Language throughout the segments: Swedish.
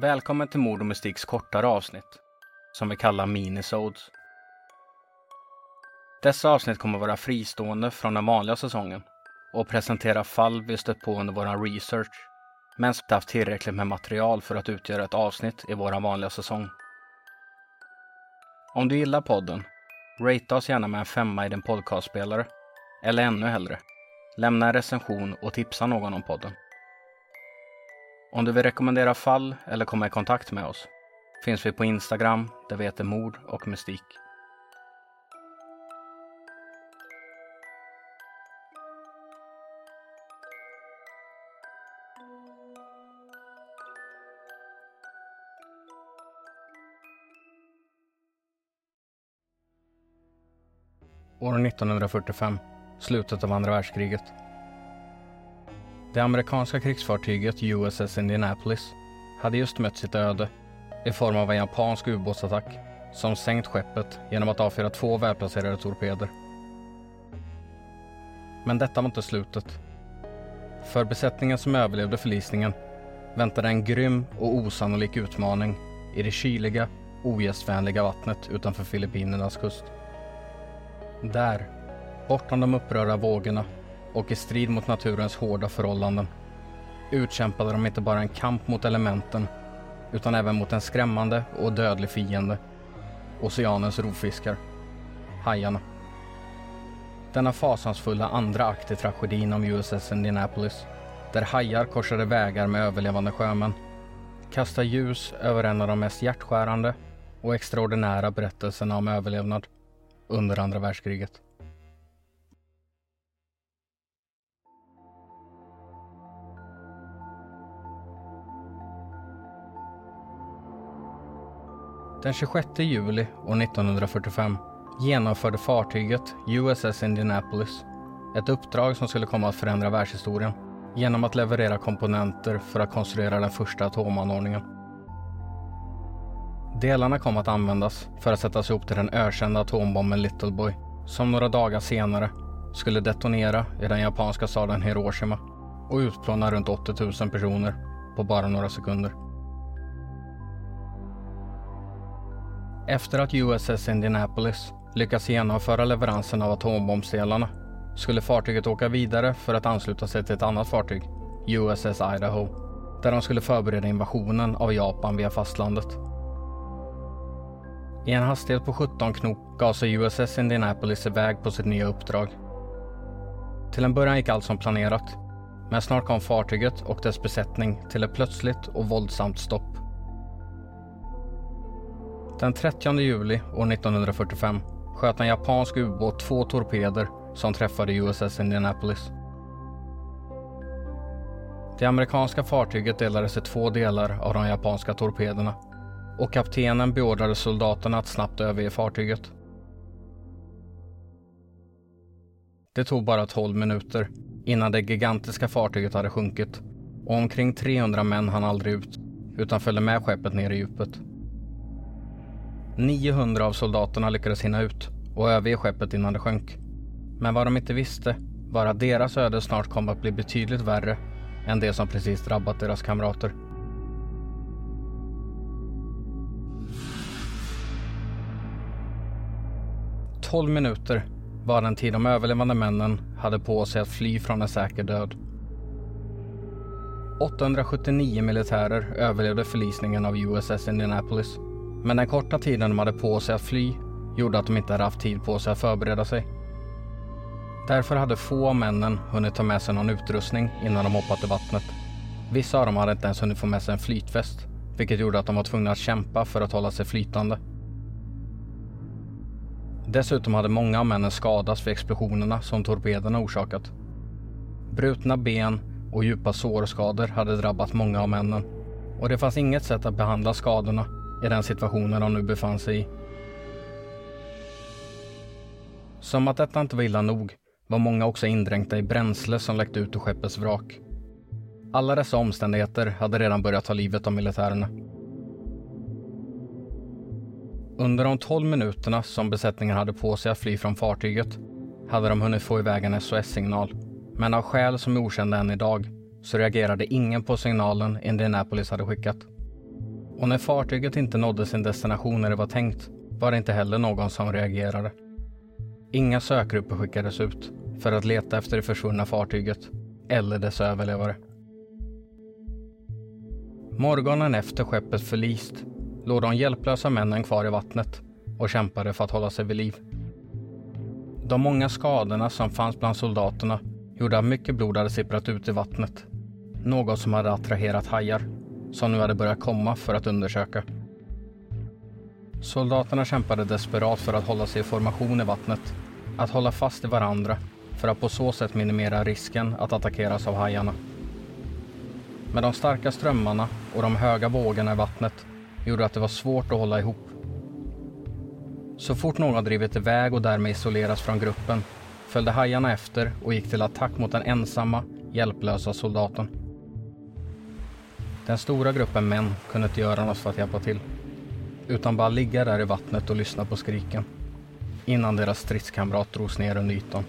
Välkommen till Mord och Mystiks kortare avsnitt, som vi kallar minisodes. Dessa avsnitt kommer vara fristående från den vanliga säsongen och presentera fall vi stött på under vår research, men som inte haft tillräckligt med material för att utgöra ett avsnitt i vår vanliga säsong. Om du gillar podden, rate oss gärna med en femma i din podcastspelare, eller ännu hellre, lämna en recension och tipsa någon om podden. Om du vill rekommendera fall eller komma i kontakt med oss finns vi på Instagram där vi heter Mord och Mystik. År 1945, slutet av andra världskriget. Det amerikanska krigsfartyget USS Indianapolis hade just mött sitt öde i form av en japansk ubåtsattack som sänkt skeppet genom att avfyra två välplacerade torpeder. Men detta var inte slutet. För besättningen som överlevde förlisningen väntade en grym och osannolik utmaning i det kyliga, ogästvänliga vattnet utanför Filippinernas kust. Där, bortom de upprörda vågorna och i strid mot naturens hårda förhållanden utkämpade de inte bara en kamp mot elementen utan även mot en skrämmande och dödlig fiende. Oceanens rovfiskar. Hajarna. Denna fasansfulla andra akt i tragedin om USS Indianapolis, där hajar korsade vägar med överlevande sjömän, kastar ljus över en av de mest hjärtskärande och extraordinära berättelserna om överlevnad under andra världskriget. Den 26 juli år 1945 genomförde fartyget USS Indianapolis ett uppdrag som skulle komma att förändra världshistorien genom att leverera komponenter för att konstruera den första atomanordningen. Delarna kom att användas för att sättas ihop till den ökända atombomben Little Boy som några dagar senare skulle detonera i den japanska staden Hiroshima och utplåna runt 80 000 personer på bara några sekunder. Efter att USS Indianapolis lyckats genomföra leveransen av atombombsdelarna skulle fartyget åka vidare för att ansluta sig till ett annat fartyg, USS Idaho, där de skulle förbereda invasionen av Japan via fastlandet. I en hastighet på 17 knop gav sig USS Indianapolis iväg på sitt nya uppdrag. Till en början gick allt som planerat, men snart kom fartyget och dess besättning till ett plötsligt och våldsamt stopp. Den 30 juli år 1945 sköt en japansk ubåt två torpeder som träffade USS Indianapolis. Det amerikanska fartyget delades i två delar av de japanska torpederna och kaptenen beordrade soldaterna att snabbt överge fartyget. Det tog bara 12 minuter innan det gigantiska fartyget hade sjunkit och omkring 300 män hann aldrig ut utan följde med skeppet ner i djupet. 900 av soldaterna lyckades hinna ut och överge skeppet innan det sjönk. Men vad de inte visste var att deras öde snart kom att bli betydligt värre än det som precis drabbat deras kamrater. Tolv minuter var den tid de överlevande männen hade på sig att fly från en säker död. 879 militärer överlevde förlisningen av USS Indianapolis men den korta tiden de hade på sig att fly gjorde att de inte hade haft tid på sig att förbereda sig. Därför hade få av männen hunnit ta med sig någon utrustning innan de hoppat i vattnet. Vissa av dem hade inte ens hunnit få med sig en flytväst, vilket gjorde att de var tvungna att kämpa för att hålla sig flytande. Dessutom hade många av männen skadats vid explosionerna som torpederna orsakat. Brutna ben och djupa sårskador hade drabbat många av männen och det fanns inget sätt att behandla skadorna i den situationen de nu befann sig i. Som att detta inte var illa nog var många också indränkta i bränsle som läckte ut ur skeppets vrak. Alla dessa omständigheter hade redan börjat ta livet av militärerna. Under de 12 minuterna som besättningen hade på sig att fly från fartyget hade de hunnit få iväg en SOS-signal. Men av skäl som är okända än idag så reagerade ingen på signalen Indianapolis hade skickat. Och när fartyget inte nådde sin destination när det var tänkt var det inte heller någon som reagerade. Inga sökgrupper skickades ut för att leta efter det försvunna fartyget eller dess överlevare. Morgonen efter skeppet förlist låg de hjälplösa männen kvar i vattnet och kämpade för att hålla sig vid liv. De många skadorna som fanns bland soldaterna gjorde att mycket blod hade sipprat ut i vattnet. Något som hade attraherat hajar som nu hade börjat komma för att undersöka. Soldaterna kämpade desperat för att hålla sig i formation i vattnet, att hålla fast i varandra för att på så sätt minimera risken att attackeras av hajarna. Men de starka strömmarna och de höga vågorna i vattnet gjorde att det var svårt att hålla ihop. Så fort någon drivit iväg och därmed isoleras från gruppen följde hajarna efter och gick till attack mot den ensamma, hjälplösa soldaten. Den stora gruppen män kunde inte göra något för att hjälpa till utan bara ligga där i vattnet och lyssna på skriken innan deras stridskamrat drogs ner under ytan.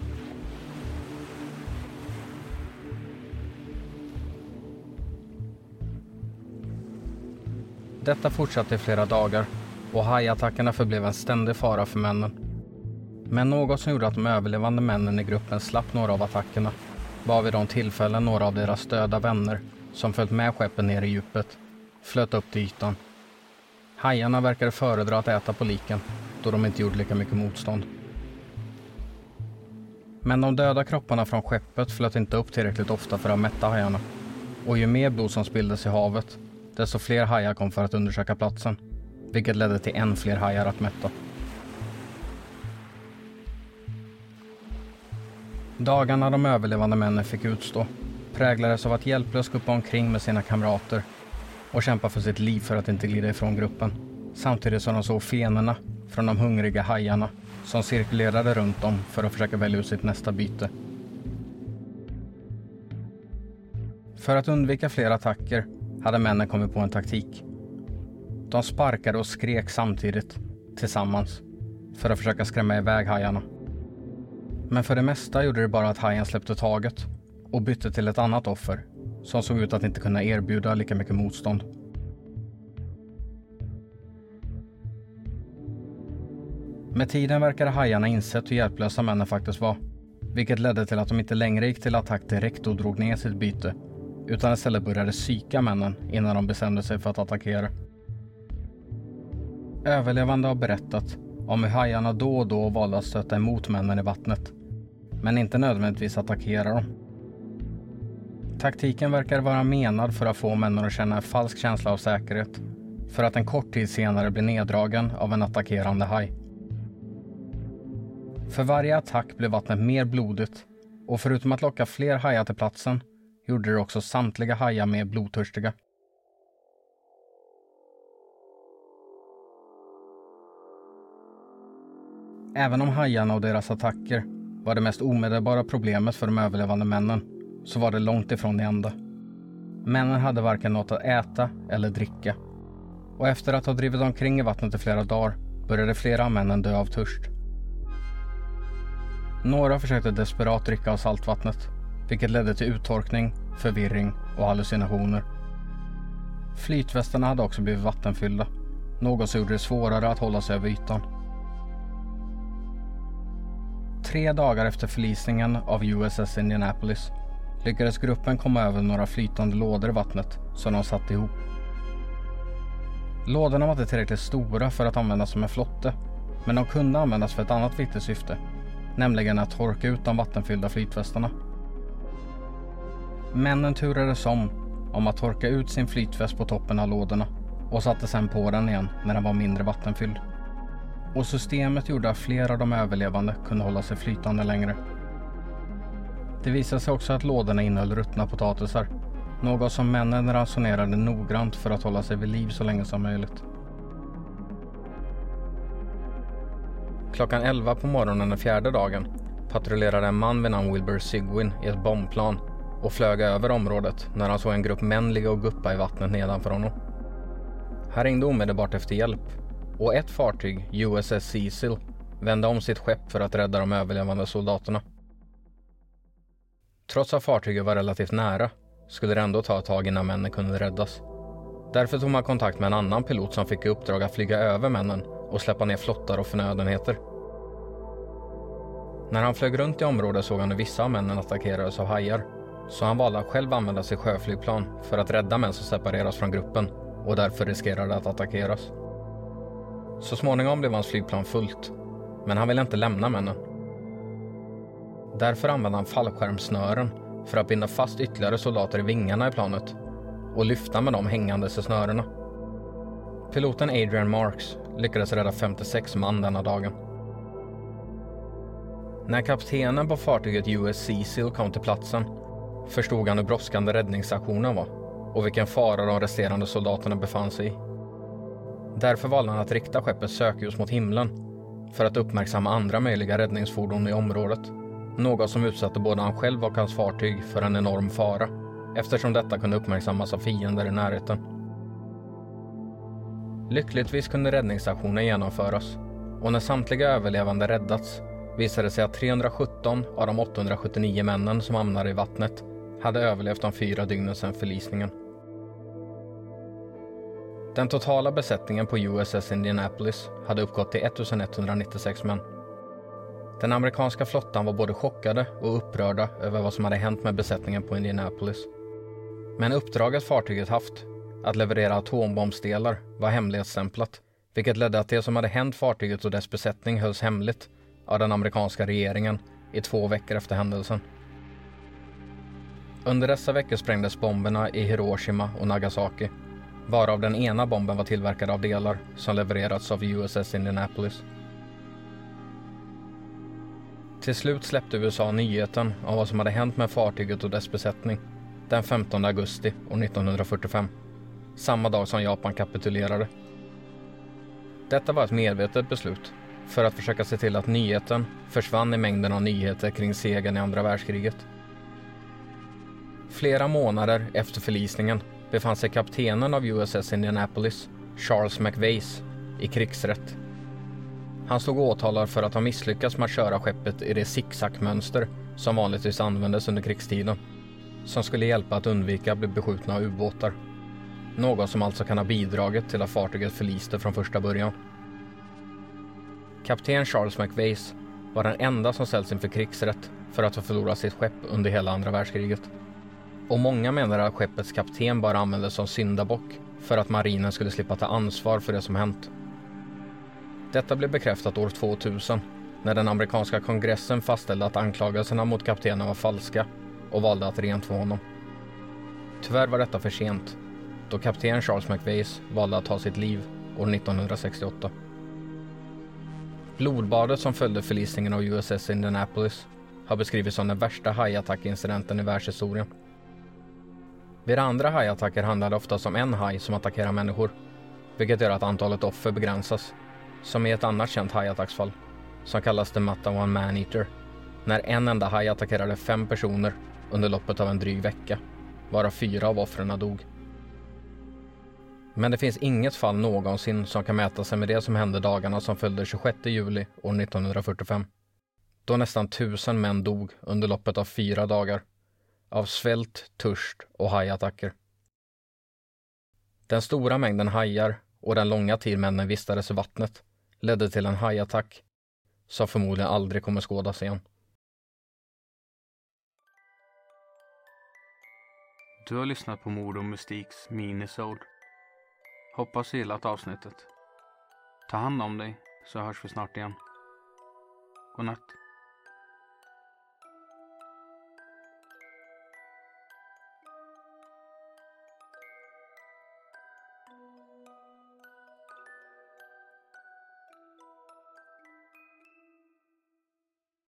Detta fortsatte i flera dagar och hajattackerna förblev en ständig fara för männen. Men något som gjorde att de överlevande männen i gruppen slapp några av attackerna var vid de tillfällen några av deras döda vänner som följt med skeppen ner i djupet flöt upp till ytan. Hajarna verkade föredra att äta på liken då de inte gjorde lika mycket motstånd. Men de döda kropparna från skeppet flöt inte upp tillräckligt ofta för att mätta hajarna. Och ju mer blod som spilldes i havet, desto fler hajar kom för att undersöka platsen. Vilket ledde till än fler hajar att mätta. Dagarna de överlevande männen fick utstå präglades av att hjälplöst guppa omkring med sina kamrater och kämpa för sitt liv för att inte glida ifrån gruppen. Samtidigt som de såg fenorna från de hungriga hajarna som cirkulerade runt dem för att försöka välja ut sitt nästa byte. För att undvika fler attacker hade männen kommit på en taktik. De sparkade och skrek samtidigt, tillsammans, för att försöka skrämma iväg hajarna. Men för det mesta gjorde det bara att hajen släppte taget och bytte till ett annat offer som såg ut att inte kunna erbjuda lika mycket motstånd. Med tiden verkade hajarna insett hur hjälplösa männen faktiskt var. Vilket ledde till att de inte längre gick till attack direkt och drog ner sitt byte. Utan istället började psyka männen innan de bestämde sig för att attackera. Överlevande har berättat om hur hajarna då och då valde att stöta emot männen i vattnet. Men inte nödvändigtvis attackera dem. Taktiken verkar vara menad för att få männen att känna en falsk känsla av säkerhet. För att en kort tid senare bli neddragen av en attackerande haj. För varje attack blev vattnet mer blodigt och förutom att locka fler hajar till platsen gjorde det också samtliga hajar mer blodtörstiga. Även om hajarna och deras attacker var det mest omedelbara problemet för de överlevande männen så var det långt ifrån det enda. Männen hade varken något att äta eller dricka. Och efter att ha drivit omkring i vattnet i flera dagar började flera av männen dö av törst. Några försökte desperat dricka av saltvattnet, vilket ledde till uttorkning, förvirring och hallucinationer. Flytvästarna hade också blivit vattenfyllda, något som gjorde det svårare att hålla sig över ytan. Tre dagar efter förlisningen av USS Indianapolis lyckades gruppen komma över några flytande lådor i vattnet som de satte ihop. Lådorna var inte tillräckligt stora för att användas som en flotte, men de kunde användas för ett annat viktigt syfte, nämligen att torka ut de vattenfyllda flytvästarna. Männen turades om om att torka ut sin flytväst på toppen av lådorna och satte sedan på den igen när den var mindre vattenfylld. Och systemet gjorde att flera av de överlevande kunde hålla sig flytande längre. Det visade sig också att lådorna innehöll ruttna potatisar. Något som männen ransonerade noggrant för att hålla sig vid liv så länge som möjligt. Klockan 11 på morgonen den fjärde dagen patrullerade en man vid namn Wilbur Sigwin i ett bombplan och flög över området när han såg en grupp män ligga och guppa i vattnet nedanför honom. Han ringde omedelbart efter hjälp och ett fartyg, USS Cecil, vände om sitt skepp för att rädda de överlevande soldaterna. Trots att fartyget var relativt nära skulle det ändå ta ett tag innan männen kunde räddas. Därför tog man kontakt med en annan pilot som fick i uppdrag att flyga över männen och släppa ner flottar och förnödenheter. När han flög runt i området såg han hur vissa av männen attackerades av hajar. Så han valde att själv använda sitt sjöflygplan för att rädda män som separeras från gruppen och därför riskerade att attackeras. Så småningom blev hans flygplan fullt, men han ville inte lämna männen. Därför använde han fallskärmssnören för att binda fast ytterligare soldater i vingarna i planet och lyfta med dem hängandes i snörena. Piloten Adrian Marks lyckades rädda 56 man denna dagen. När kaptenen på fartyget US Cecil kom till platsen förstod han hur brådskande räddningsaktionen var och vilken fara de resterande soldaterna befann sig i. Därför valde han att rikta skeppets sökljus mot himlen för att uppmärksamma andra möjliga räddningsfordon i området. Något som utsatte både han själv och hans fartyg för en enorm fara eftersom detta kunde uppmärksammas av fiender i närheten. Lyckligtvis kunde räddningsaktionen genomföras och när samtliga överlevande räddats visade det sig att 317 av de 879 männen som hamnade i vattnet hade överlevt de fyra dygnen sedan förlisningen. Den totala besättningen på USS Indianapolis hade uppgått till 1196 män. Den amerikanska flottan var både chockade och upprörda över vad som hade hänt med besättningen på Indianapolis. Men uppdraget fartyget haft, att leverera atombombsdelar, var hemligstämplat, vilket ledde att det som hade hänt fartyget och dess besättning hölls hemligt av den amerikanska regeringen i två veckor efter händelsen. Under dessa veckor sprängdes bomberna i Hiroshima och Nagasaki, varav den ena bomben var tillverkad av delar som levererats av USS Indianapolis. Till slut släppte USA nyheten om vad som hade hänt med fartyget och dess besättning den 15 augusti år 1945, samma dag som Japan kapitulerade. Detta var ett medvetet beslut för att försöka se till att nyheten försvann i mängden av nyheter kring segern i andra världskriget. Flera månader efter förlisningen befann sig kaptenen av USS Indianapolis, Charles McVeigh, i krigsrätt. Han stod åtalad för att ha misslyckats med att köra skeppet i det zigzagmönster som vanligtvis användes under krigstiden, som skulle hjälpa att undvika att bli beskjutna av ubåtar. Något som alltså kan ha bidragit till att fartyget förliste från första början. Kapten Charles McVeigh var den enda som ställts inför krigsrätt för att ha förlorat sitt skepp under hela andra världskriget. Och många menar att skeppets kapten bara användes som syndabock för att marinen skulle slippa ta ansvar för det som hänt. Detta blev bekräftat år 2000 när den amerikanska kongressen fastställde att anklagelserna mot kaptenen var falska och valde att rentvå honom. Tyvärr var detta för sent då kapten Charles McVeigh valde att ta sitt liv år 1968. Blodbadet som följde förlisningen av USS Indianapolis har beskrivits som den värsta hajattackincidenten i världshistorien. Vid andra hajattacker handlar det oftast om en haj som attackerar människor, vilket gör att antalet offer begränsas, som i ett annat känt hajattacksfall, som kallas The Matawan Man-Eater, när en enda haj attackerade fem personer under loppet av en dryg vecka, varav fyra av offren dog. Men det finns inget fall någonsin som kan mäta sig med det som hände dagarna som följde 26 juli år 1945. Då nästan tusen män dog under loppet av fyra dagar. Av svält, törst och hajattacker. Den stora mängden hajar och den långa tid männen vistades i vattnet ledde till en hajattack som förmodligen aldrig kommer skådas igen. Du har lyssnat på Mord och Mystiks minisode. Hoppas du gillat avsnittet. Ta hand om dig så hörs vi snart igen. Godnatt.